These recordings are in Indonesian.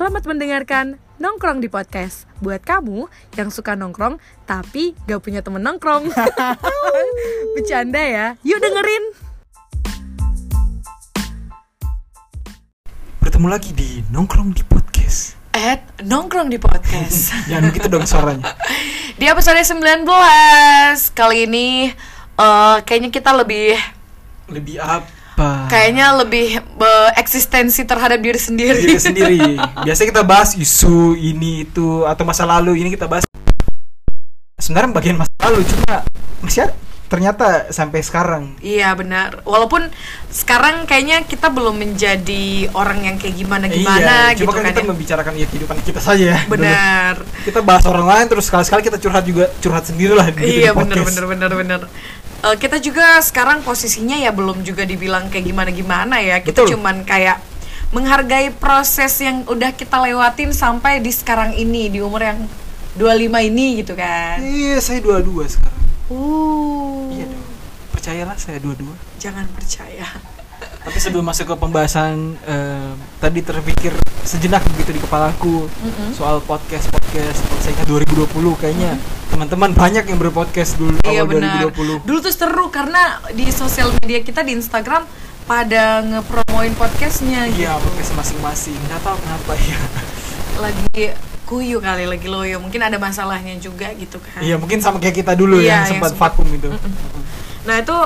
Selamat mendengarkan Nongkrong di Podcast. Buat kamu yang suka nongkrong tapi gak punya temen nongkrong. Bercanda ya, yuk dengerin. Bertemu lagi di Nongkrong di Podcast. At Nongkrong di Podcast. Jangan begitu dong suaranya. Di episode 19 Kali ini eh, kayaknya kita lebih Lebih apa? Kayaknya lebih eksistensi terhadap diri sendiri Diri sendiri Biasanya kita bahas isu ini itu Atau masa lalu Ini kita bahas Sebenarnya bagian masa lalu Cuma masih ada- ternyata sampai sekarang Iya benar. Walaupun sekarang kayaknya kita belum menjadi orang yang kayak gimana gimana iya, gitu cuma kan kan. kita ya. membicarakan ya kehidupan kita saja ya dulu. Benar. Kita bahas orang lain terus sekali-sekali kita curhat juga curhat sendiri lah gitu Iya benar benar benar benar. Eh, kita juga sekarang posisinya ya belum juga dibilang kayak gimana gimana ya. Kita Betul. cuman kayak menghargai proses yang udah kita lewatin sampai di sekarang ini di umur yang 25 ini gitu kan. Iya, saya dua-dua sekarang. Uh. Iya dong. Percayalah saya dua-dua. Jangan percaya. Tapi sebelum masuk ke pembahasan eh, tadi terpikir sejenak begitu di kepalaku Mm-mm. soal podcast podcast saya ingat 2020 kayaknya teman-teman banyak yang berpodcast dulu Iya awal benar. 2020. Dulu tuh seru karena di sosial media kita di Instagram pada ngepromoin podcastnya gitu. Iya, podcast masing-masing. Nggak tahu kenapa ya. Lagi kuyu kali lagi loyo. Mungkin ada masalahnya juga gitu kan. Iya, mungkin sama kayak kita dulu Iya, yang yang sempat sempat- vakum itu. Nah itu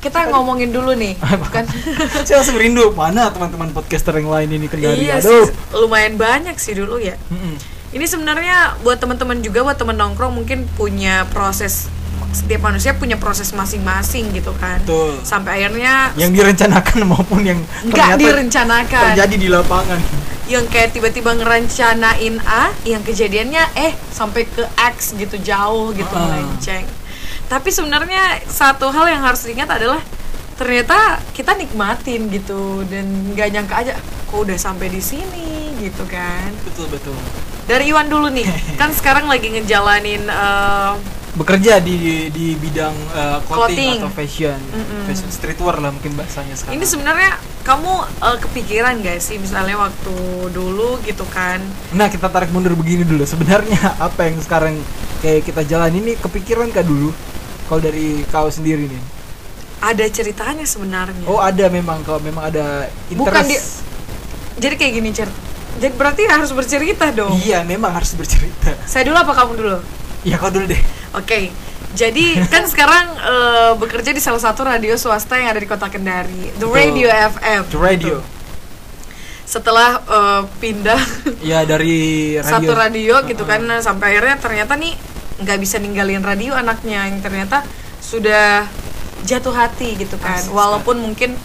kita ngomongin dulu nih, bukan? saya langsung rindu mana teman-teman podcaster yang lain ini kendari. iya Aduh. sih, lumayan banyak sih dulu ya. Mm-mm. Ini sebenarnya buat teman-teman juga buat teman nongkrong mungkin punya proses setiap manusia punya proses masing-masing gitu kan. Betul. Sampai akhirnya Yang direncanakan maupun yang nggak direncanakan. terjadi di lapangan. yang kayak tiba-tiba ngerencanain A, yang kejadiannya eh sampai ke X gitu jauh gitu Ah. melenceng. Tapi sebenarnya satu hal yang harus diingat adalah ternyata kita nikmatin gitu dan nggak nyangka aja kok udah sampai di sini gitu kan. Betul betul. Dari Iwan dulu nih, kan sekarang lagi ngejalanin eh, bekerja di di bidang uh, Clothing. clothing, atau fashion, Mm-mm. fashion streetwear lah mungkin bahasanya sekarang. ini sebenarnya kamu eh, kepikiran gak sih misalnya waktu dulu gitu kan Nah kita tarik mundur begini dulu. Sebenarnya apa yang sekarang kayak kita jalan ini kepikiran kah dulu? Kalau dari kau sendiri nih? ada ceritanya sebenarnya. Oh ada memang kalau memang ada interest. Bukan dia- Jadi kayak gini, Cer. Jadi berarti harus bercerita dong. Iya memang harus bercerita. Saya dulu apa kamu dulu? Ya kau dulu deh. Oke. Jadi kan sekarang eh, bekerja di salah satu radio swasta yang ada di Kota Kendari, The. Radio FM. The radio. Setelah eh, pindah Ya dari radio. satu radio gitu kan sampai akhirnya ternyata nih nggak bisa ninggalin radio anaknya yang ternyata sudah jatuh hati gitu kan. Walaupun mungkin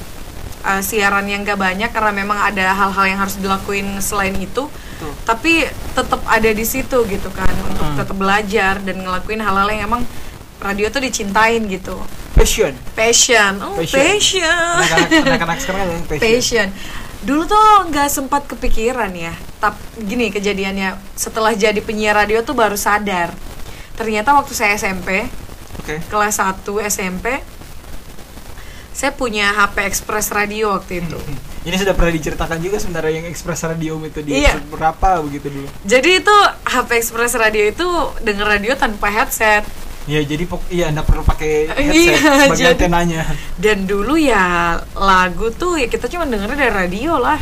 eh, siaran yang nggak banyak karena memang ada hal-hal yang harus dilakuin selain itu. Betul. tapi tetap ada di situ gitu kan untuk Hmm. tetap belajar dan ngelakuin hal-hal yang emang radio tuh dicintain gitu Passion. passion oh Passion. passion Anak-anak sekarang yang passion. passion dulu tuh nggak sempat kepikiran ya tapi gini kejadiannya setelah jadi penyiar radio tuh baru sadar ternyata waktu saya SMP Oke. kelas 1 SMP saya punya HP Express radio waktu itu Ini sudah pernah diceritakan juga sebenarnya yang Express Radio itu di Iya. berapa begitu dulu. jadi itu HP Express radio itu denger radio tanpa headset Ya jadi pok iya anda perlu pakai headset Iya, sebagai jadi- antenanya. Dan dulu ya lagu tuh ya kita cuma dengernya dari radio lah.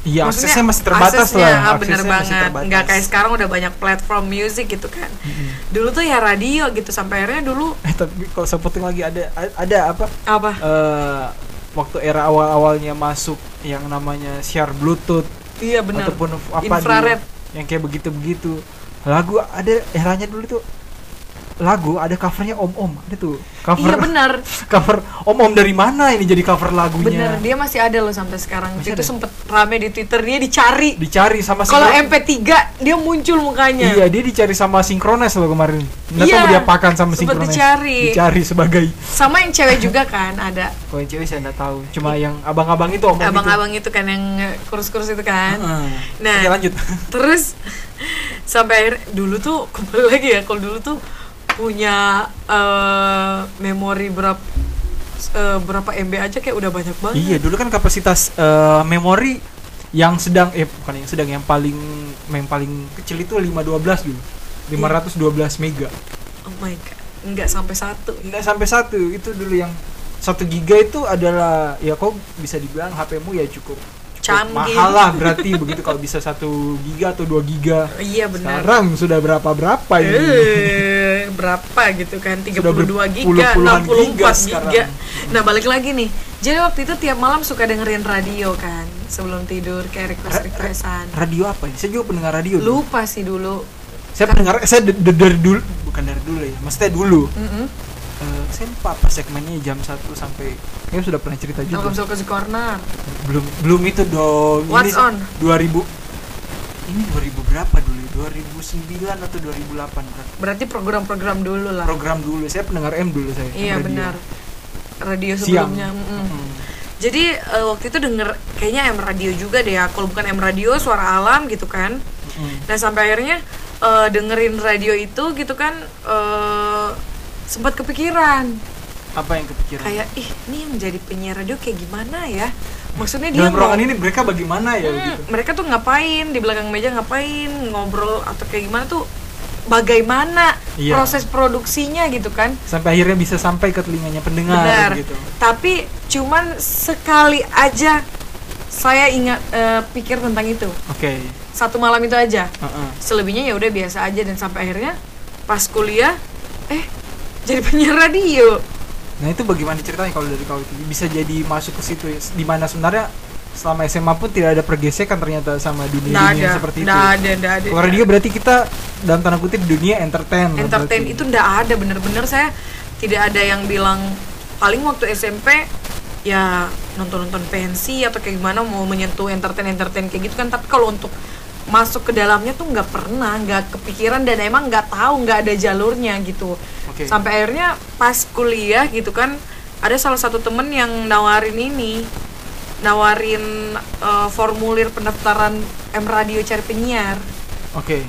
Iya Maksudnya aksesnya masih terbatas aksesnya, lah. ah, bener banget. terbatas. Nggak kayak sekarang udah banyak platform music gitu kan. Dulu tuh ya radio gitu sampai akhirnya dulu Eh tapi kalau potong lagi ada ada apa? apa? eh waktu era awal-awalnya masuk yang namanya share Bluetooth Iya benar. ataupun apa Infrared. dulu, yang kayak begitu-begitu. Lagu ada eranya dulu tuh lagu ada covernya Om Om ada tuh cover Iya benar. cover Om Om dari mana ini jadi cover lagunya Bener, dia masih ada loh sampai sekarang. Masih itu ada? sempet rame di Twitter dia dicari. dicari sama Kalau Synchronize. MP3 dia muncul mukanya. Iya, dia dicari sama Synchronize loh kemarin. Nggak Iya, tahu dia apakan sama Synchronize. dicari. Dicari sebagai Sama yang cewek juga kan ada. Kalau yang cewek saya nggak tahu. Cuma yang abang-abang itu om Abang-abang itu kan yang kurus-kurus itu kan. Nah, Nah. lanjut. Terus sampai akhir dulu tuh kembali lagi ya kalau dulu tuh punya eh, memori berapa eh, berapa MB aja kayak udah banyak banget. iya, dulu kan kapasitas eh, memori yang sedang eh bukan yang sedang yang paling yang paling kecil itu 512 dulu. 512 mega. Oh my god. Nggak sampai satu. Nggak sampai satu. Itu dulu yang satu giga itu adalah ya kok bisa dibilang HP-mu ya cukup, Canggih. mahal lah berarti begitu kalau bisa satu giga atau dua giga iya benar sekarang sudah berapa berapa ini Eh, berapa gitu kan 32 giga, berpuluh-puluhan 64 giga giga, sekarang. Nah, balik lagi nih. Jadi waktu itu tiap malam suka dengerin radio kan sebelum tidur kayak request-requestan. radio apa ini saya juga pendengar radio dulu. Lupa sih dulu. saya pendengar saya dari dulu bukan dari dulu ya maksudnya dulu Mm-mm. Eh, lupa apa segmennya jam 1 sampai kayaknya sudah pernah cerita juga to Cozy Corner. belum belum itu dong What's ini on? 2000 ini 2000 berapa dulu 2009 atau 2008 kan Berarti program-program dulu lah. program dulu saya pendengar M dulu saya iya radio. benar. Radio siang sebelumnya. mm-mm. Mm. Jadi eh, waktu itu denger kayaknya M radio juga deh ya. Kalau bukan M radio suara alam gitu kan. Mm. Nah sampai akhirnya eh, dengerin radio itu gitu kan eh sempat kepikiran. Apa yang kepikiran? Kayak ih ini yang jadi penyiar radio kayak gimana ya? Maksudnya dia dalam ruangan ini mereka bagaimana ya Hmm, gitu? mereka tuh ngapain? Di belakang meja ngapain? Ngobrol atau kayak gimana tuh bagaimana Iya. proses produksinya gitu kan? Sampai akhirnya bisa sampai ke telinganya pendengar benar. gitu. Tapi cuman sekali aja saya ingat eh, pikir tentang itu. Oke. Satu malam itu aja. Heeh. selebihnya ya udah biasa aja dan sampai akhirnya pas kuliah eh jadi penyiar radio. Nah itu bagaimana ceritanya kalau dari kau itu? Bisa jadi masuk ke situ ya? di mana sebenarnya selama SMA pun tidak ada pergesekan ternyata sama dunia nggak dunia ada. seperti itu. Nggak ada ada kalau radio berarti kita dalam tanda kutip dunia entertain lah entertain berarti. itu ndak ada bener-bener saya tidak ada yang bilang paling waktu SMP ya nonton-nonton pensi atau kayak gimana mau menyentuh entertain entertain kayak gitu kan. Tapi kalau untuk masuk ke dalamnya tuh nggak pernah nggak kepikiran dan emang nggak tahu nggak ada jalurnya gitu Oke. sampai akhirnya pas kuliah gitu kan ada salah satu temen yang nawarin ini nawarin eh, formulir pendaftaran M Radio cari penyiar Oke.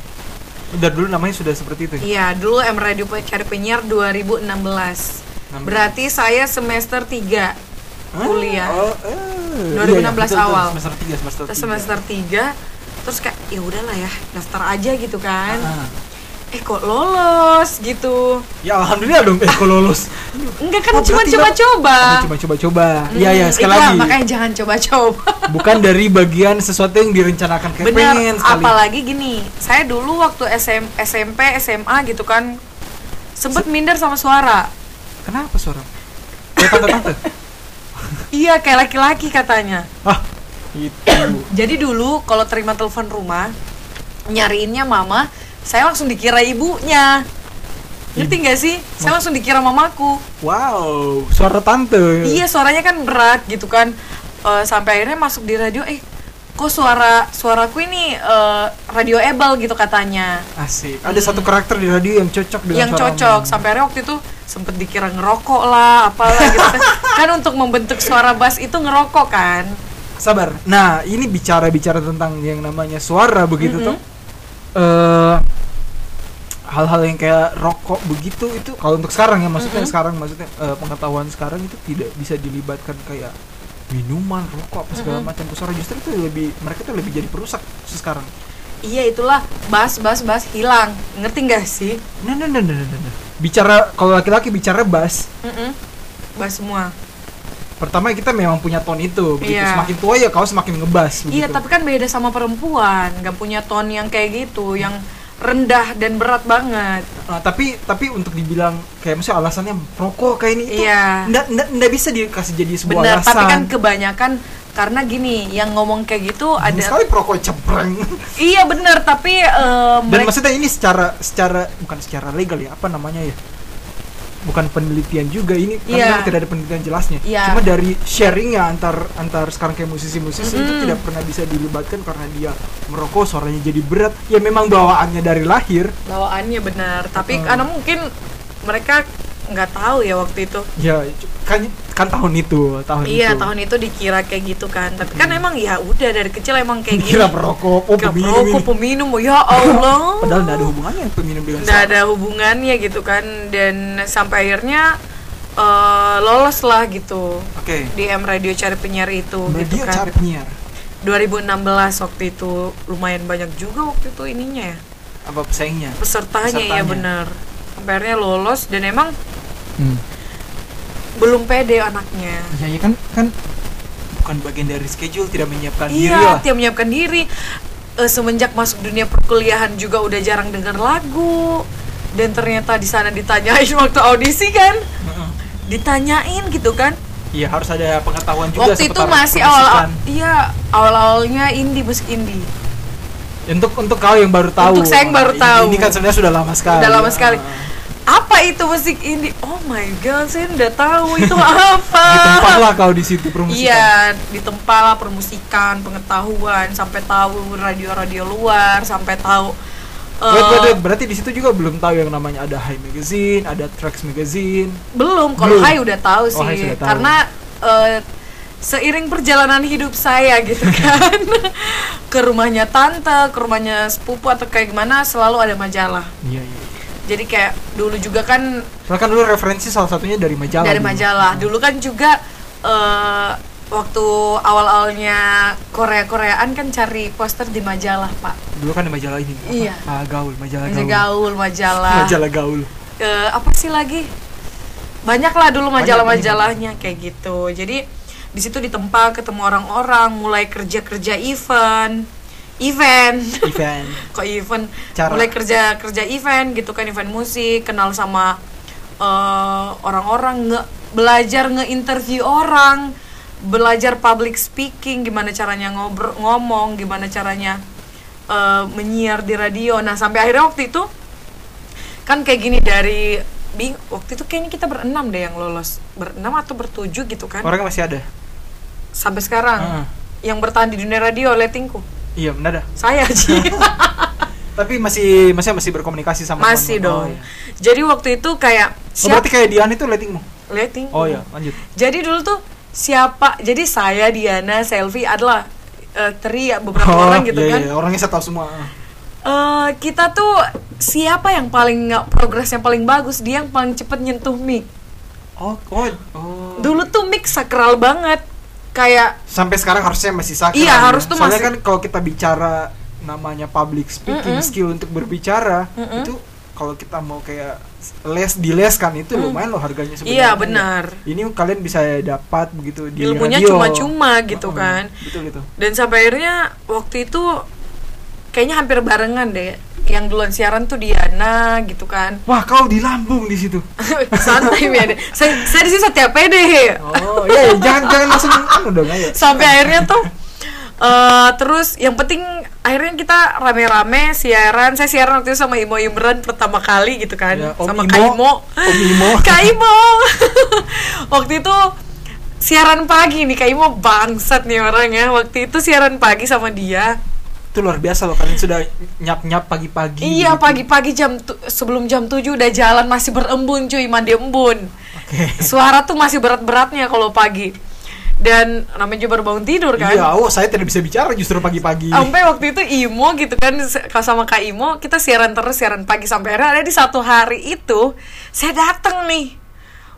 Udah dulu namanya sudah seperti itu. Iya, dulu M Radio Cari Penyiar 2016. Berarti saya semester 3 Hah? kuliah. Oh, eh. 2016 Iya, iya, betul, betul. awal. Semester 3, semester 3. Terus semester 3 terus kayak ya udahlah ya, daftar aja gitu kan. Ah. Eh kok lolos gitu. Ya alhamdulillah dong eh kok lolos. Enggak kan Oh, cuma coba-coba. Oh, coba coba coba. Iya ya Hmm, sekali itulah, lagi. Makanya jangan coba-coba. Bukan dari bagian sesuatu yang direncanakan kayak Bener, pengen sekali. apalagi gini, saya dulu waktu SM, SMP, SMA gitu kan sempet minder sama suara. Kenapa suara? Kayak tante-tante. Iya, kayak laki-laki katanya. ah, itu. Jadi dulu kalau terima telepon rumah, nyariinnya mama, saya langsung dikira ibunya. Ngerti nggak sih? Saya langsung dikira mamaku. Wow, suara tante. Iya, suaranya kan berat gitu kan. Eh, sampai akhirnya masuk di radio, eh kok suara suaraku ini eh, radioable gitu katanya. Asik. Ada satu karakter di radio yang cocok dengan yang cocok sampai akhirnya waktu itu sempet dikira ngerokok lah apalah gitu kan kan untuk membentuk suara bass itu ngerokok kan Sabar. Nah, ini bicara-bicara tentang yang namanya suara begitu Mm-mm. tuh. Eh hal-hal yang kayak rokok begitu itu kalau untuk sekarang ya maksudnya Mm-mm. sekarang maksudnya eh, pengetahuan sekarang itu tidak bisa dilibatkan kayak minuman, rokok apa segala Mm-mm. macam suara justru itu lebih mereka tuh lebih jadi perusak sekarang. iya itulah bass bass bass hilang ngerti nggak sih Nah, nah, nah, nah, nah, nah. Bicara kalau laki-laki bicara bass, Mm-mm. bass semua pertama kita memang punya tone itu begitu. Iya. Semakin tua ya kau semakin ngebas begitu. iya tapi kan beda sama perempuan nggak punya tone yang kayak gitu yang rendah dan berat banget Nah, tapi tapi untuk dibilang kayak misalnya alasannya rokok kayak ini itu Iya. ndak ndak ndak bisa dikasih jadi sebuah benar alasan. tapi kan kebanyakan karena gini yang ngomong kayak gitu ada sekali perokok cepreng. iya benar tapi eh, Dan mereka maksudnya ini secara secara bukan secara legal ya, apa namanya ya? Bukan penelitian juga ini Iya. karena tidak ada penelitian jelasnya. Iya. Cuma dari sharingnya antar antar sekarang kayak musisi-musisi itu Mm-mm. tidak pernah bisa dilibatkan karena dia merokok suaranya jadi berat. Ya memang bawaannya dari lahir. bawaannya benar tapi Hmm. karena mungkin mereka nggak tahu ya waktu itu Ya kan kan tahun itu, tahun iya itu. tahun itu dikira kayak gitu kan tapi kan emang ya udah dari kecil emang kayak Dikira gini perokok, oh Kira peminum perokok ini. peminum oh ya Allah Padahal nggak ada hubungannya peminum dengan nggak ada hubungannya gitu kan dan sampai akhirnya eh, lolos lah gitu Oke. di M Radio cari penyiar itu Radio gitu kan cari penyiar. 2016 waktu itu lumayan banyak juga waktu itu ininya ya Apa pesaingnya? pesertanya, ya Pesertanya. benar sampai akhirnya lolos dan emang Hmm. belum pede anaknya Ya, ya kan kan bukan bagian dari schedule tidak menyiapkan diri lah. iya dia menyiapkan diri Eh, semenjak masuk dunia perkuliahan juga udah jarang dengar lagu dan ternyata di sana ditanyain waktu audisi kan ditanyain gitu kan Iya harus ada pengetahuan juga waktu itu masih awal iya awal awalnya indie musik indie Untuk untuk kau yang baru tahu. Untuk saya yang baru Ini- tahu. Ini kan sebenarnya sudah lama sekali. Udah lama sekali. Apa itu musik indie oh my god saya udah tahu itu apa Ditempatlah kau di situ permusikan. Iya, ditempa lah permusikan, pengetahuan, sampai tahu radio-radio luar, sampai tahu eh, Wait, wait, wait. Berarti di situ juga belum tahu yang namanya ada High Magazine, ada Trax Magazine. belum. Kalau Belum. Hai udah tahu Oh, sih, sudah tahu. karena eh, seiring perjalanan hidup saya gitu kan, ke rumahnya tante, ke rumahnya sepupu atau kayak gimana, selalu ada majalah. Iya, iya. Jadi kayak dulu juga kan Soalnya kan dulu referensi salah satunya dari majalah. dari dulu. majalah. Dulu kan juga eh, waktu awal-awalnya Korea-Koreaan kan cari poster di majalah, Pak. Dulu kan di majalah ini. apa? Iya. Ah, gaul, majalah gaul. gaul, majalah. Majalah gaul. Eh, apa sih lagi? Banyak lah dulu majalah-majalahnya kayak gitu. Jadi di situ ditempa ketemu orang-orang, mulai kerja-kerja event, event. Event. Kok event? Cara. Mulai kerja kerja event gitu kan, event musik, kenal sama eh, orang-orang, nge belajar nge-interview orang, belajar public speaking, gimana caranya ngobrol ngomong, gimana caranya eh, menyiar di radio. Nah, sampai akhirnya waktu itu kan kayak gini dari bing waktu itu kayaknya kita berenam deh yang lolos berenam atau bertujuh gitu kan Orangnya masih ada. sampai sekarang Heeh. yang bertahan di dunia radio letingku Iya, benar dah. saya Ci. Tapi masih masih masih berkomunikasi sama masih teman-teman. dong Oh, iya. jadi waktu itu kayak Oh, siapa berarti kayak Dian itu lettingmu. leting Oh iya, lanjut. jadi dulu tuh siapa jadi saya Diana Selvi adalah eh, teri ya, beberapa Oh, orang gitu iya, kan iya, orangnya saya tahu semua. Eh, kita tuh siapa yang paling nggak progres yang paling bagus dia yang paling cepet nyentuh mic Oh, oh, oh. dulu tuh mic sakral banget kayak sampai sekarang harusnya masih sakral. Iya, ya. harus tuh Soalnya masih- kan kalau kita bicara namanya public speaking Mm-mm. skill untuk berbicara Mm-mm. itu kalau kita mau kayak les dileskan itu lumayan loh harganya sebenarnya. Iya, benar. Ini kalian bisa dapat begitu di Ilmunya cuma-cuma gitu Mm-mm. kan. Betul itu. dan sampai akhirnya waktu itu kayaknya hampir barengan deh yang duluan siaran tuh Diana gitu kan Wah, kau di lambung di situ. santai ya deh saya, saya di sini setiap pede Oh, iya, iya, jangan jangan langsung anu dong, ayo. sampai akhirnya tuh eh terus yang penting akhirnya kita rame-rame siaran saya siaran waktu itu sama Imo Imran pertama kali gitu kan Ya, Om sama Imo. Kaimo Om Imo. Kaimo waktu itu siaran pagi nih Kaimo bangsat nih orang ya waktu itu siaran pagi sama dia Itu luar biasa loh kalian sudah nyap-nyap pagi-pagi. Iya gitu. pagi-pagi jam tu- sebelum jam 7 udah jalan masih berembun cuy mandi embun. Oke. Suara tuh masih berat-beratnya kalau pagi. Dan namanya juga baru bangun tidur kan. Iya, oh saya tidak bisa bicara justru pagi-pagi. Sampai waktu itu Imo gitu kan se- sama Kak Imo kita siaran terus siaran pagi sampai akhirnya ada di satu hari itu saya datang nih.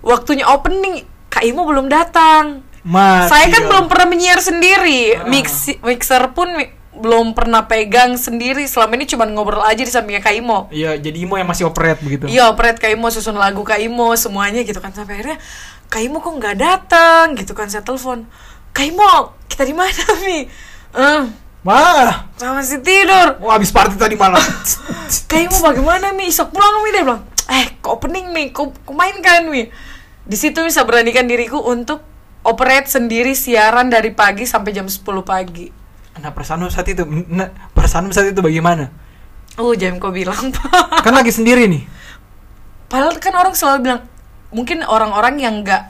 Waktunya opening Kak Imo belum datang. Mati saya kan kau. belum pernah menyiar sendiri. Ah. Mix mixer pun belum pernah pegang sendiri. Selama ini cuma ngobrol aja di sampingnya Kak Imo. Iya, jadi Imo yang masih operate begitu. Iya, operate Kak Imo, susun lagu Kak Imo, semuanya gitu kan sampai akhirnya Kak Imo kok nggak datang gitu kan saya telepon. Kak Imo, kita di mana Mi? Eh, Wah, sama si tidur. oh habis party tadi malam. Kak Imo bagaimana Mi? Isok pulang Mi dia bilang. Eh, kok opening Mi? Kok, kok main kan Mi? Di situ bisa beranikan diriku untuk operate sendiri siaran dari pagi sampai jam 10 pagi. Nah, perasaanmu saat itu, nah, perasaanmu saat itu bagaimana? Oh, jangan kau bilang, Pak. Kan lagi sendiri nih. Padahal kan orang selalu bilang mungkin orang-orang yang nggak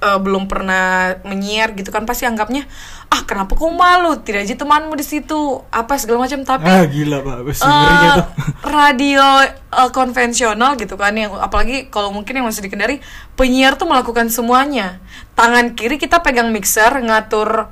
eh, belum pernah menyiar gitu kan pasti anggapnya ah kenapa kau malu tidak aja temanmu di situ apa segala macam tapi Ah, gila, Pak. Tuh. radio eh, konvensional gitu kan yang apalagi kalau mungkin yang masih dikendari penyiar tuh melakukan semuanya tangan kiri kita pegang mixer ngatur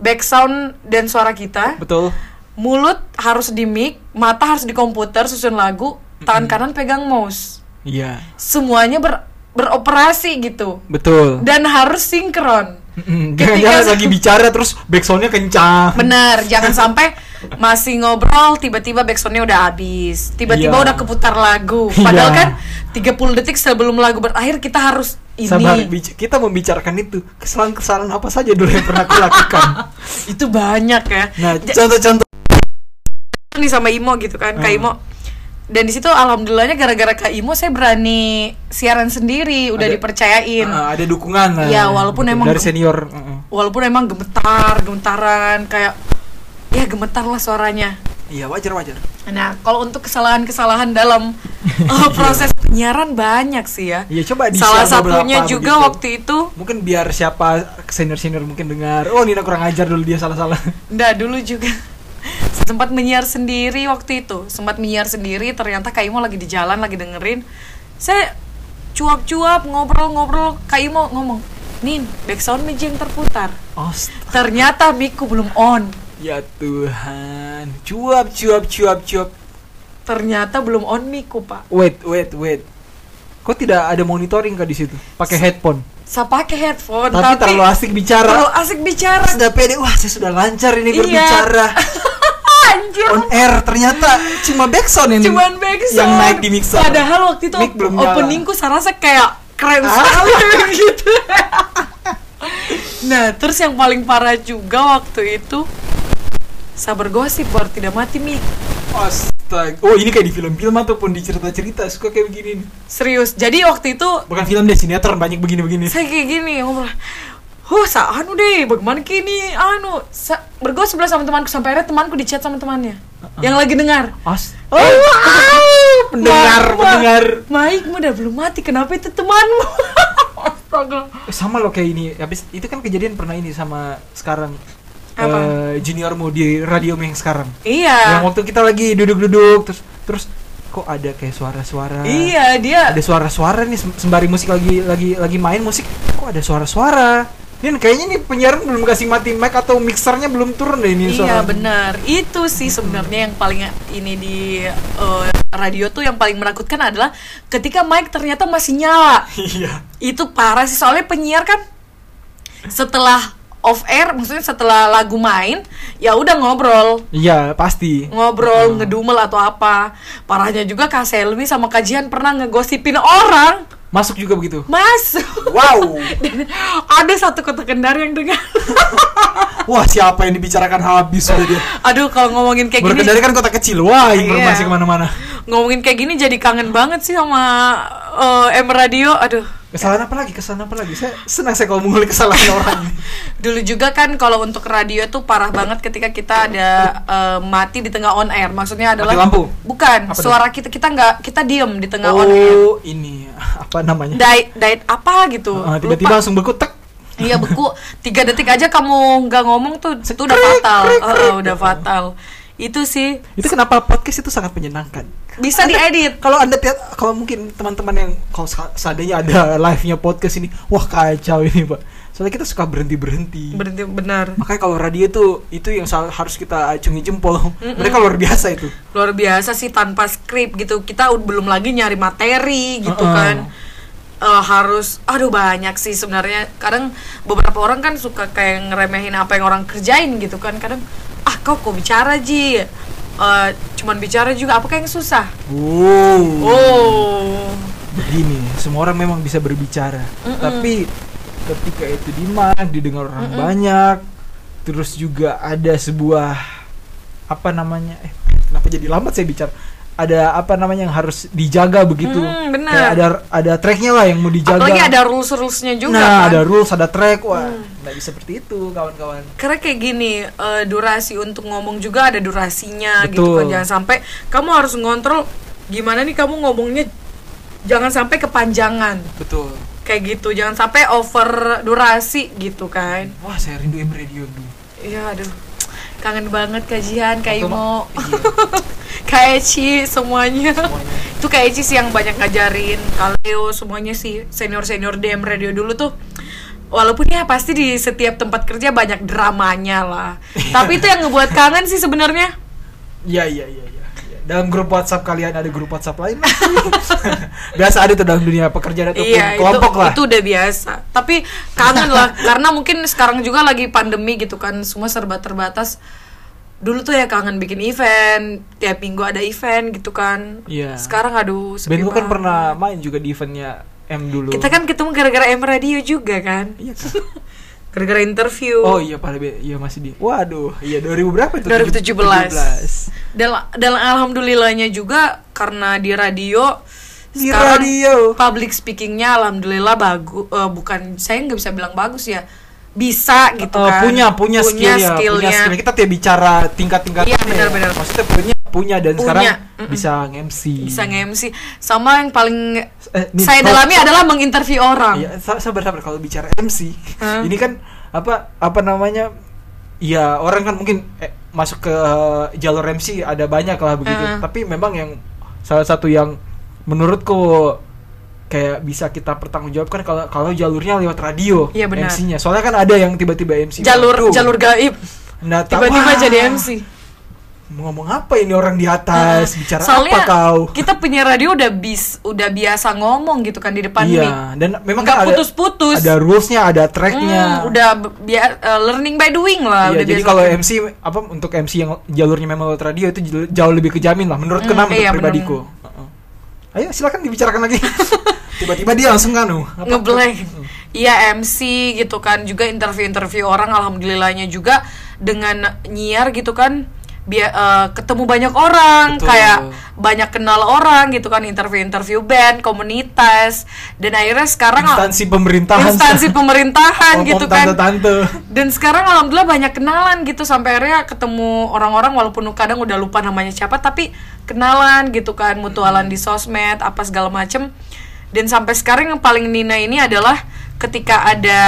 back sound dan suara kita Betul. mulut harus di mic mata harus di komputer susun lagu tangan kanan pegang mouse Iya, semuanya ber- beroperasi gitu betul. dan harus sinkron Mm, Ketika- lagi bicara terus backsoundnya kencang. Bener, jangan sampai masih ngobrol tiba-tiba backsoundnya udah habis, tiba-tiba Iya. udah keputar lagu. Padahal Iya. kan 30 detik sebelum lagu berakhir kita harus ini. Sabar, kita membicarakan itu kesalahan-kesalahan apa saja dulu yang pernah aku lakukan. Itu banyak ya. Nah, contoh-contoh. nih sama Imo gitu kan, Kak Hmm. Imo. Dan di situ alhamdulillahnya gara-gara Kak Imo saya berani siaran sendiri, udah Ada- dipercayain. Ah, ada dukungan lah. Iya, walaupun emang- dari senior. Heeh. Walaupun emang gemetar, gemetaran kayak ya gemetar lah suaranya. Iya, wajar wajar. Nah, kalau untuk kesalahan-kesalahan dalam uh, proses penyiaran banyak sih ya. Iya, coba di Salah satunya juga waktu itu, mungkin biar siapa senior-senior mungkin dengar, oh Nina kurang ajar dulu dia salah-salah. enggak dulu juga sempat menyiar sendiri waktu itu, sempat menyiar sendiri. Ternyata Kak Imo lagi di jalan, lagi dengerin. Saya cuap-cuap ngobrol-ngobrol, Kak Imo ngomong, Nin, backsound meja yang terputar. Ost. Ternyata miku belum on. Ya Tuhan. Cuap cuap cuap cuap. Ternyata belum on miku, Pak. Wait, wait, wait. Kok tidak ada monitoring kah di situ? Pakai headphone. Saya pakai headphone, Tapi, tapi, terlalu asik bicara. terlalu asik bicara. Sudah pede. Wah, saya sudah lancar ini Iya. berbicara. Anjir. On air ternyata cuma backsound yang Cuman backsound. yang naik di mixer. Padahal waktu itu Mic belum openingku saya rasa kayak keren Ah. sekali gitu. nah, terus yang paling parah juga waktu itu sabar gosip baru tidak mati mic. Astaga. Oh, ini kayak di film-film ataupun di cerita-cerita suka kayak begini. nih. Serius. Jadi waktu itu Bukan film deh, sinetron banyak begini-begini. saya kayak gini ngobrol. Huh, sa anu deh, bagaimana kini anu sa, bergosip lah sama temanku sampai akhirnya temanku di chat sama temannya yang lagi dengar. As. Oh, pendengar, Ma- pendengar. Mike udah belum mati, kenapa itu temanmu? Astaga. Sama loh kayak ini. Habis itu kan kejadian pernah ini sama sekarang. Apa? Eh, juniormu di radio yang sekarang. Iya. Yang waktu kita lagi duduk-duduk terus terus kok ada kayak suara-suara. Iya, dia Ada suara-suara nih sem- sembari musik lagi lagi lagi main musik. Kok ada suara-suara? Ini kayaknya nih penyiar belum kasih mati mic atau mixernya belum turun deh ini Iya suara. benar. Itu sih sebenarnya yang paling ini di eh, radio tuh yang paling menakutkan adalah ketika mic ternyata masih nyala. Iya. Itu parah sih soalnya penyiar kan setelah off air maksudnya setelah lagu main ya udah ngobrol Iya, pasti. ngobrol ngedumel atau apa parahnya juga Kak Selmi sama kajian pernah ngegosipin orang Masuk juga begitu. masuk Wow. Dan ada satu kota kendar yang dengar Wah, siapa yang dibicarakan habis sudah dia. aduh kalau ngomongin kayak gini Berkendali kan kota kecil. Wah, informasi Iya. ke mana-mana. ngomongin kayak gini jadi kangen banget sih sama eh, M Radio aduh Kesalahan apa lagi? Kesalahan apa lagi? Saya senang saya kalau mengulik kesalahan orang. dulu juga kan kalau untuk radio tuh parah banget ketika kita ada eh, mati di tengah on air maksudnya adalah Mati lampu? bukan Apa suara kita kita nggak kita diem di tengah on air oh, ini apa namanya? diet diet apa gitu tiba-tiba Lupa. langsung berkutek. Iya beku tiga detik aja kamu nggak ngomong tuh itu udah fatal Heeh, udah fatal itu sih Itu kenapa podcast itu sangat menyenangkan. bisa Anda- diedit Kalau anda lihat, kalau mungkin teman-teman yang kalau seandainya ada live-nya podcast ini, wah kacau ini pak. Soalnya kita suka berhenti berhenti. berarti benar Makanya kalau radio itu itu yang harus kita acungi jempol. Mereka luar biasa itu. luar biasa sih tanpa skrip gitu kita belum lagi nyari materi gitu Heeh. kan Eh, harus aduh banyak sih sebenarnya kadang beberapa orang kan suka kayak ngeremehin apa yang orang kerjain gitu kan kadang kau kok bicara ji Eh, cuman bicara juga apa yang susah Wow. oh Begini, semua orang memang bisa berbicara, tapi ketika itu di mic didengar orang banyak, terus juga ada sebuah apa namanya? Eh, kenapa jadi lambat saya bicara? Ada apa namanya yang harus dijaga begitu? Hmm, benar. Kayak ada ada tracknya lah yang mau dijaga. apalagi ada rules rulesnya juga nah, kan ada rules, ada track. Wah, nggak bisa seperti itu, kawan-kawan. karena kayak gini eh, durasi untuk ngomong juga ada durasinya gitu Betul. kan jangan sampai kamu harus ngontrol gimana nih kamu ngomongnya jangan sampai kepanjangan Betul. kayak gitu jangan sampai over durasi gitu kan Wah, saya rindu M Radio dulu. iya aduh kangen banget kajian kayak mau ma- iya. kayak semuanya Semuanya. itu kayak sih yang banyak ngajarin Kaleo semuanya sih senior senior DM radio dulu tuh walaupun ya pasti di setiap tempat kerja banyak dramanya lah tapi itu yang ngebuat kangen sih sebenarnya Iya iya iya iya. Ya. dalam grup WhatsApp kalian ada grup WhatsApp lain biasa ada tuh dalam dunia pekerjaan atau Iya, itu, kelompok lah itu udah biasa. Tapi kangen lah, karena mungkin sekarang juga lagi pandemi gitu kan, semua serba terbatas. Dulu tuh ya kangen bikin event, tiap minggu ada event gitu kan. Iya. Sekarang aduh, sepi Ben kan pernah main juga di eventnya M dulu Kita kan ketemu gara-gara M Radio juga kan. iya kan Gara-gara interview. oh iya pada iya masih di waduh iya 2000 berapa itu 2017. Dan, dan alhamdulillahnya juga karena di radio di sekarang radio public speakingnya alhamdulillah bagus bukan saya nggak bisa bilang bagus ya bisa gitu Eh, kan punya punya, skill ya, punya skill kita tidak bicara tingkat-tingkat Iya, benar-benar. maksudnya punya punya dan Punya, sekarang mm-mm. bisa nge-MC bisa nge-MC sama yang paling Eh, nih, saya kalau- dalami adalah menginterview orang Iya, sa- sabar sabar kalau bicara MC. Hah? Ini kan apa apa namanya? Ya, orang kan mungkin eh, masuk ke jalur MC ada banyak lah begitu. Heeh. Tapi memang yang salah satu yang menurutku kayak bisa kita pertanggungjawabkan kalau kalau jalurnya lewat radio Iya, benar. MC-nya. Soalnya kan ada yang tiba-tiba MC jalur Waduh, jalur gaib tahu, tiba-tiba jadi MC Mau ngomong apa ini orang di atas? Bicara soalnya apa kau? kita punya radio udah bis udah biasa ngomong gitu kan di depan mic Iya, dan memang Nggak kan ada putus-putus. ada rulesnya, ada tracknya. Hmm, udah biar learning by doing lah Iya, udah jadi kalau gitu. MC apa untuk MC yang jalurnya memang lewat radio itu jauh- lebih kejamin lah menurut Hmm, kenapa iya, pribadiku. Heeh. Ayo silakan dibicarakan lagi. Tiba-tiba dia langsung kanu apa- ngeblank. Iya MC gitu kan. Juga interview-interview orang alhamdulillahnya juga dengan nyiar gitu kan biar ketemu banyak orang Betul. kayak banyak kenal orang gitu kan. Interview-interview band komunitas. Dan akhirnya sekarang instansi pemerintahan. Instansi pemerintahan gitu kan. tante-tante. dan sekarang alhamdulillah banyak kenalan gitu. Sampai akhirnya ketemu orang-orang walaupun kadang udah lupa namanya siapa tapi kenalan gitu kan. Mutualan di sosmed apa segala macem dan sampai sekarang yang paling Nina ini adalah ketika ada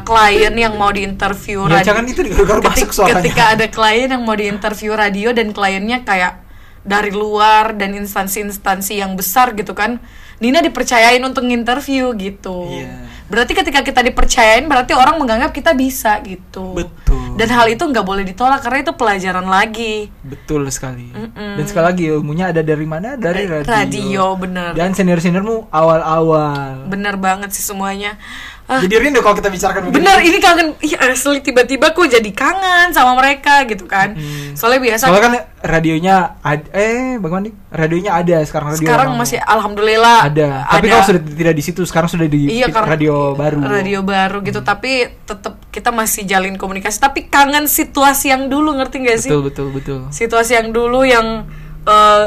klien yang mau diinterview Ya, radio- jangan itu digaruk Ketik- ketika ada klien yang mau diinterview radio dan kliennya kayak dari luar dan instansi-instansi yang besar gitu kan Nina dipercayain untuk nginterview gitu Iya. Berarti ketika kita dipercayain berarti orang menganggap kita bisa gitu Betul. dan hal itu nggak boleh ditolak karena itu pelajaran lagi Betul sekali. Mm-mm. Dan sekali lagi ilmunya ada dari mana? Dari Eh, radio. radio, bener. Dan senior-seniormu awal-awal. bener banget sih semuanya Ah, Jadi rindu kalau kita bicarakan begini. bener ini kangen Ih, asli tiba-tiba kok jadi kangen sama mereka gitu kan Mm. soalnya biasa Soalnya kan radionya ad, eh bagaimana nih? Radionya ada sekarang radio sekarang normal. masih alhamdulillah ada. Tapi kalau sudah tidak di situ, sekarang sudah di iya radio baru. radio baru gitu tapi tetap kita masih jalin komunikasi tapi kangen situasi yang dulu ngerti gak sih Betul betul betul. situasi yang dulu yang eh,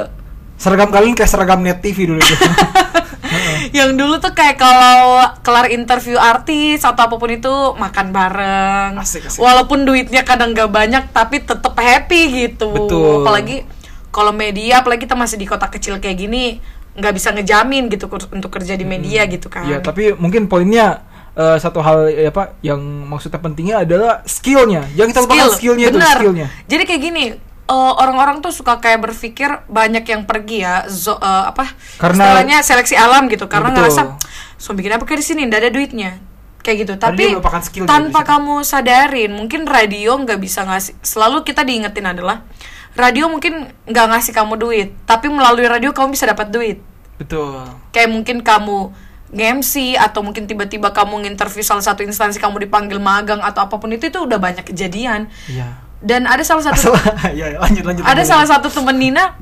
Seragam kalian kayak seragam net TV dulu itu. yang dulu tuh kayak kalau kelar interview artis atau apa pun itu makan bareng Asik, asik. walaupun duitnya kadang gak banyak tapi tetap happy gitu Betul. apalagi kalau media apalagi kita masih di kota kecil kayak gini nggak bisa ngejamin gitu untuk kerja di media gitu kan Iya, tapi mungkin poinnya eh, satu hal ya apa yang maksudnya pentingnya adalah skillnya. Jangan kita lupakan skillnya itu skillnya. Jadi kayak gini, eh, orang-orang tuh suka kayak berpikir banyak yang pergi ya, zo- eh, apa? Karena- istilahnya seleksi alam gitu, karena betul. ngerasa, so bikin apa kayak di sini, nggak ada duitnya, kayak gitu. Tapi skill tanpa kamu sadarin, mungkin radio nggak bisa ngasih. Selalu kita diingetin adalah radio mungkin nggak ngasih kamu duit, tapi melalui radio kamu bisa dapat duit. Betul. Kayak mungkin kamu nge-MC atau mungkin tiba-tiba kamu nginterview salah satu instansi kamu dipanggil magang atau apa pun itu itu udah banyak kejadian Iya. Dan ada salah satu Asal ya lanjut lanjut. ada lanjut. salah satu temen Nina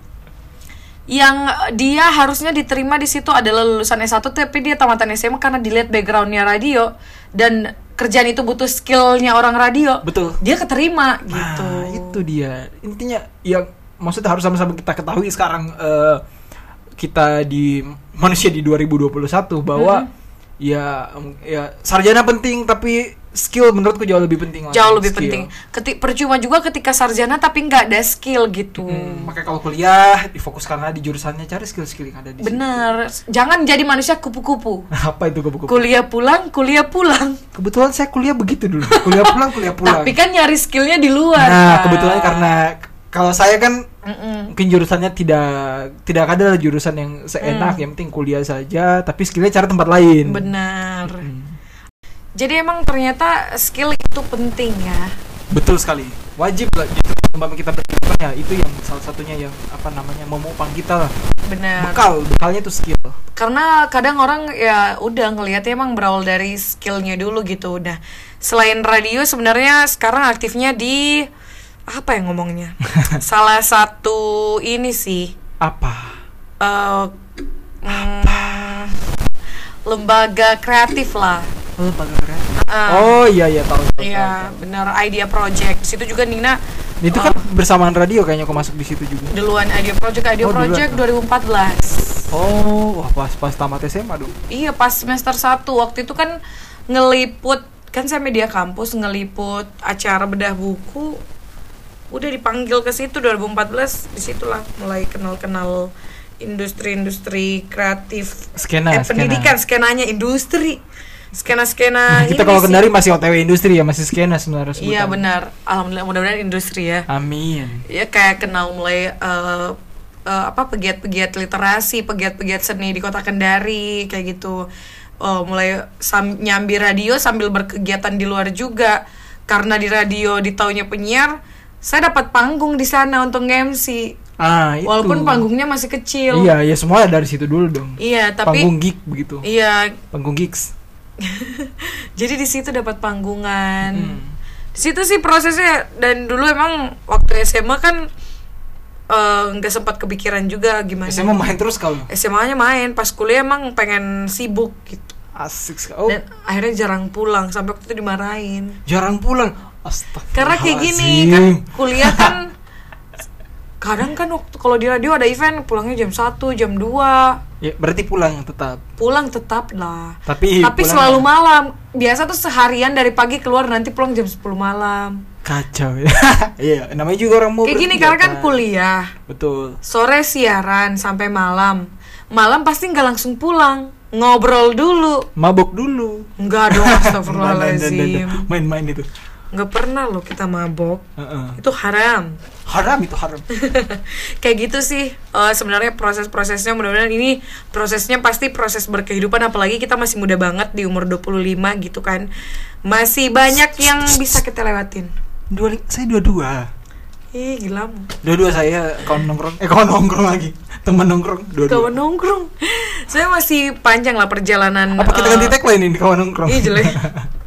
yang dia harusnya diterima di situ adalah lulusan S1 tapi dia tamatan SMA karena dilihat backgroundnya radio dan kerjaan itu butuh skillnya orang radio Betul. dia keterima gitu Nah, itu dia. Intinya yang maksudnya harus sama-sama kita ketahui sekarang eh, kita di manusia di 2021 bahwa Mm-hmm. ya ya sarjana penting tapi skill menurutku jauh lebih penting jauh lebih Skill. penting Keti- percuma juga ketika sarjana tapi nggak ada skill gitu Hmm, makanya kalau kuliah difokuskanlah di jurusannya cari skill-skill yang ada di situ. bener jangan jadi manusia kupu-kupu Apa itu kupu-kupu? kuliah pulang kuliah pulang Kebetulan saya kuliah begitu dulu. Kuliah pulang, kuliah pulang. tapi kan nyari skillnya di luar Nah, kan. kebetulan karena kalau saya kan Mm-mm. mungkin jurusannya tidak tidak ada jurusan yang seenak, yang penting kuliah saja, tapi skillnya cari tempat lain. benar Hmm. Jadi emang ternyata skill itu penting ya. Betul sekali. wajib lah gitu tempat kita berkehidupan ya. Itu yang salah satunya yang apa namanya memupang kita lah. Benar. Bekal bekalnya tuh skill. Karena kadang orang ya udah ngelihatnya emang berawal dari skillnya dulu gitu. Udah selain radio sebenarnya sekarang aktifnya di apa ya ngomongnya? Salah satu ini sih. Apa? Eh, mm, lembaga kreatif lah lembaga kreatif Ah, oh iya iya tahu Iya, benar Idea Project. Situ juga Nina itu kan bersamaan radio kayaknya kok masuk di situ juga. Duluan Idea Project, Idea Oh, duluan. Project 2014. oh wah pas pas tamat SMA dong. Iya, pas semester 1 waktu itu kan ngeliput kan saya media kampus ngeliput acara bedah buku. Udah dipanggil ke situ 2014, di situlah mulai kenal-kenal industri-industri kreatif. Skena eh, pendidikan skenanya industri skena-skena kita ini kalau kendari masih OTW industri ya masih skena sebenarnya Iya benar, alhamdulillah mudah-mudahan industri ya. amin ya kayak kenal mulai eh, eh, apa pegiat-pegiat literasi, pegiat-pegiat seni di kota Kendari kayak gitu. Oh, mulai sam- nyambi radio sambil berkegiatan di luar juga. Karena di radio di taunya penyiar, saya dapat panggung di sana untuk MC. ah itu Walaupun panggungnya masih kecil. iya iya semua dari situ dulu dong Iya, tapi panggung gig begitu iya. panggung gigs Jadi di situ dapat panggungan. Hmm. Di situ sih prosesnya dan dulu emang waktu SMA kan eh, nggak sempat kepikiran juga gimana. SMA main terus kalau SMA-nya main, pas kuliah emang pengen sibuk gitu. asik sekali oh Dan akhirnya jarang pulang sampai waktu itu dimarahin. jarang pulang Astagfirullahaladzim Karena kayak gini kan kuliah kan kadang kan waktu kalau di radio ada event pulangnya jam 1, jam 2. ya berarti pulang tetap Pulang tetap lah. tapi Tapi selalu malam. Biasa tuh seharian dari pagi keluar nanti pulang jam 10 malam. kacau ya iya namanya juga orang mau Kayak gini karena kan kuliah. betul Sore siaran sampai malam. Malam pasti nggak langsung pulang. Ngobrol dulu. mabok dulu Enggak dong, astagfirullahaladzim. main-main itu Nggak pernah loh kita mabok. Heeh. Itu haram. haram itu haram Kayak gitu sih eh, sebenarnya proses-prosesnya mudah-mudahan ini prosesnya pasti proses berkehidupan apalagi kita masih muda banget di umur 25 gitu kan. Masih banyak yang bisa kita lewatin. dua saya dua-dua Ih, gila. dua-dua saya kawan nongkrong eh kawan nongkrong lagi teman nongkrong dua-dua Kawan nongkrong. Saya masih panjang lah perjalanan. apa kita eh, ganti tagline ini kawan nongkrong Ih jelek.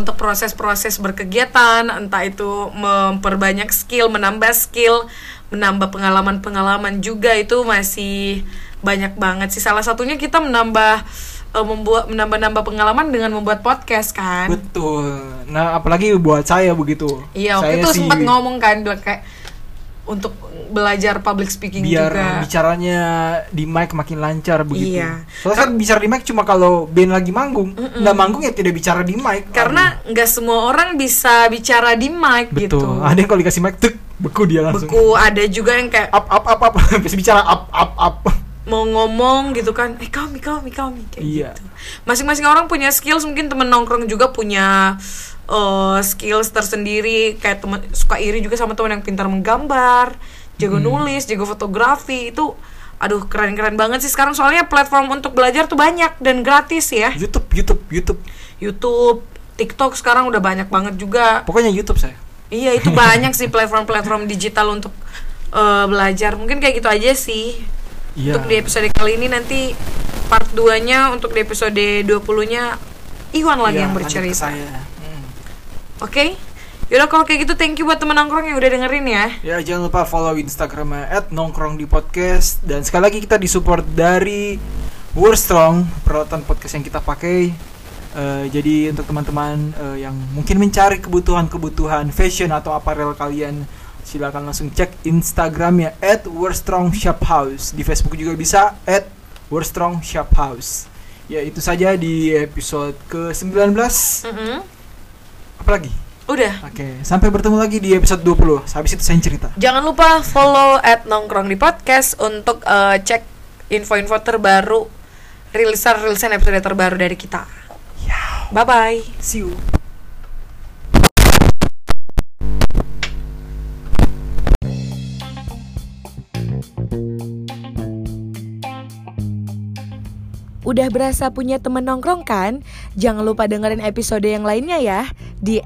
Untuk proses-proses berkegiatan, entah itu memperbanyak skill, menambah skill, menambah pengalaman-pengalaman juga itu masih banyak banget sih. Salah satunya kita menambah eh, membuat menambah-nambah pengalaman dengan membuat podcast kan. betul nah apalagi buat saya begitu Iya, waktu Saya itu sih sempat ngomong kan kayak untuk belajar public speaking biar juga. bicaranya di mic makin lancar begitu. Iya. Soalnya kan bicara di mic cuma kalau band lagi manggung, nggak manggung ya tidak bicara di mic. Karena nggak semua orang bisa bicara di mic betul. gitu. Ada yang kalau dikasih mic tek beku dia langsung. Beku ada juga yang kayak Up up up up bisa bicara up up up. mau ngomong gitu kan eh kami kami kami kayak Iya. gitu masing-masing orang punya skills mungkin temen nongkrong juga punya eh, skills tersendiri kayak temen suka iri juga sama teman yang pintar menggambar jago Hmm. nulis jago fotografi itu aduh keren-keren banget sih sekarang soalnya platform untuk belajar tuh banyak dan gratis ya YouTube YouTube YouTube. YouTube TikTok sekarang udah banyak banget juga Pokoknya YouTube saya. Iya itu banyak sih platform-platform digital untuk eh, belajar. Mungkin kayak gitu aja sih. Iya. Untuk di episode kali ini nanti part 2-nya untuk di episode 20-nya Iwan lagi Iya, yang bercerita. Hmm. Oke. Yaudah kalau kayak gitu thank you buat teman nongkrong yang udah dengerin ya. Ya jangan lupa follow Instagramnya @nongkrong di podcast dan sekali lagi kita disupport dari Wordstrong peralatan podcast yang kita pakai. Eh, jadi untuk teman-teman eh, yang mungkin mencari kebutuhan-kebutuhan fashion atau apparel kalian silakan langsung cek Instagramnya @wordstrongshophouse di Facebook juga bisa @wordstrongshophouse. Ya itu saja di episode ke 19 Mm-mm. Apalagi? Udah. Oke, sampai bertemu lagi di episode 20. Habis itu saya cerita. Jangan lupa follow at nongkrong di podcast untuk eh, cek info-info terbaru rilisan-rilisan episode terbaru dari kita. Bye bye. See you. Udah berasa punya temen nongkrong kan? Jangan lupa dengerin episode yang lainnya ya di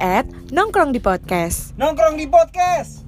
@nongkrong di podcast. Nongkrong di podcast.